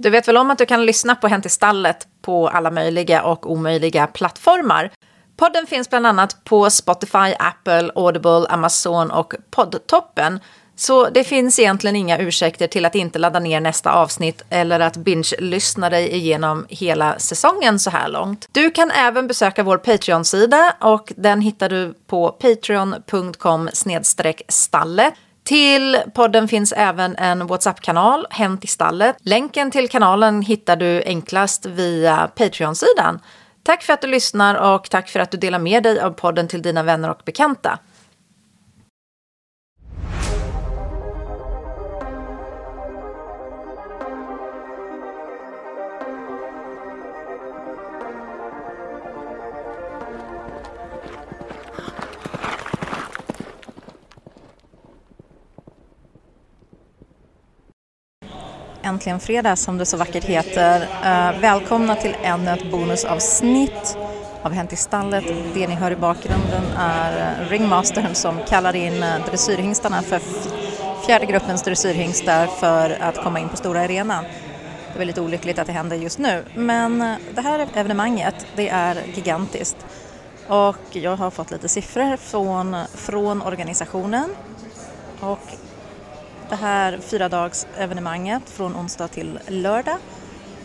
Du vet väl om att du kan lyssna på Hänt i stallet på alla möjliga och omöjliga plattformar? Podden finns bland annat på Spotify, Apple, Audible, Amazon och Poddtoppen. Så det finns egentligen inga ursäkter till att inte ladda ner nästa avsnitt eller att binge-lyssna dig igenom hela säsongen så här långt. Du kan även besöka vår Patreon-sida och den hittar du på patreon.com stalle. Till podden finns även en WhatsApp-kanal, Hänt i stallet. Länken till kanalen hittar du enklast via Patreon-sidan. Tack för att du lyssnar och tack för att du delar med dig av podden till dina vänner och bekanta. Äntligen fredag som det så vackert heter. Eh, välkomna till ännu ett bonusavsnitt av Hänt i stallet. Det ni hör i bakgrunden är eh, ringmastern som kallar in eh, dressyrhingstarna för fjärde gruppens dressyrhingstar för att komma in på stora arenan. Det är väldigt olyckligt att det händer just nu, men det här evenemanget det är gigantiskt. Och jag har fått lite siffror från, från organisationen och det här fyradagsevenemanget från onsdag till lördag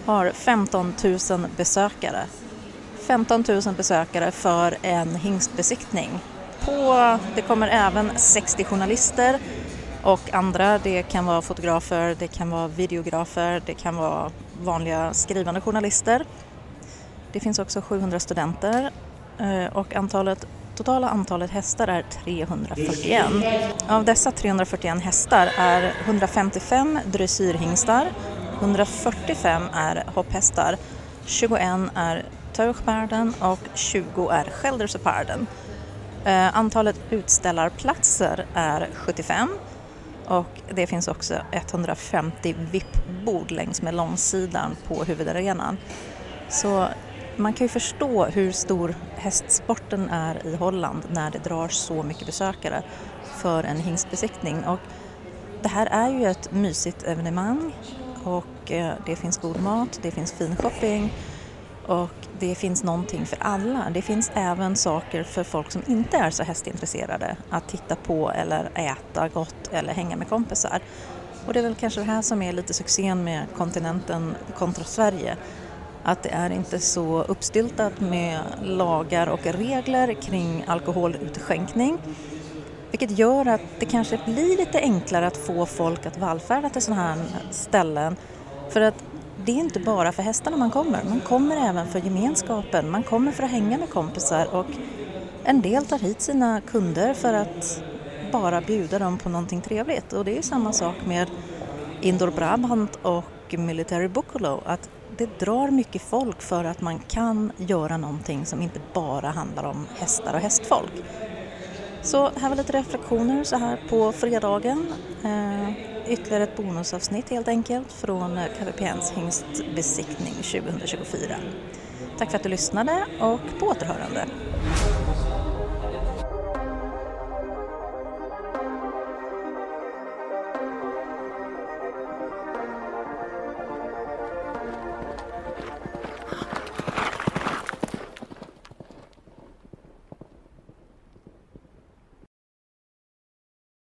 har 15 000 besökare. 15 000 besökare för en hingstbesiktning. På, det kommer även 60 journalister och andra. Det kan vara fotografer, det kan vara videografer, det kan vara vanliga skrivande journalister. Det finns också 700 studenter eh, och antalet Totala antalet hästar är 341. Av dessa 341 hästar är 155 dressyrhingstar, 145 är hopphästar, 21 är Tauchparden och 20 är Schelderseparden. Eh, antalet utställarplatser är 75 och det finns också 150 VIP-bord längs med långsidan på huvudarenan. Så man kan ju förstå hur stor hästsporten är i Holland när det drar så mycket besökare för en hingstbesiktning. Och det här är ju ett mysigt evenemang och eh, det finns god mat, det finns fin shopping och det finns någonting för alla. Det finns även saker för folk som inte är så hästintresserade att titta på eller äta gott eller hänga med kompisar. Och det är väl kanske det här som är lite succén med kontinenten kontra Sverige att det är inte så uppstyltat med lagar och regler kring alkoholutskänkning. Vilket gör att det kanske blir lite enklare att få folk att vallfärda till sådana här ställen. För att det är inte bara för hästarna man kommer, man kommer även för gemenskapen, man kommer för att hänga med kompisar och en del tar hit sina kunder för att bara bjuda dem på någonting trevligt. Och det är samma sak med Indoor Brabant och Military Buccolo, att det drar mycket folk för att man kan göra någonting som inte bara handlar om hästar och hästfolk. Så här var lite reflektioner så här på fredagen. Eh, ytterligare ett bonusavsnitt helt enkelt från KVPNs hingstbesiktning 2024. Tack för att du lyssnade och på återhörande.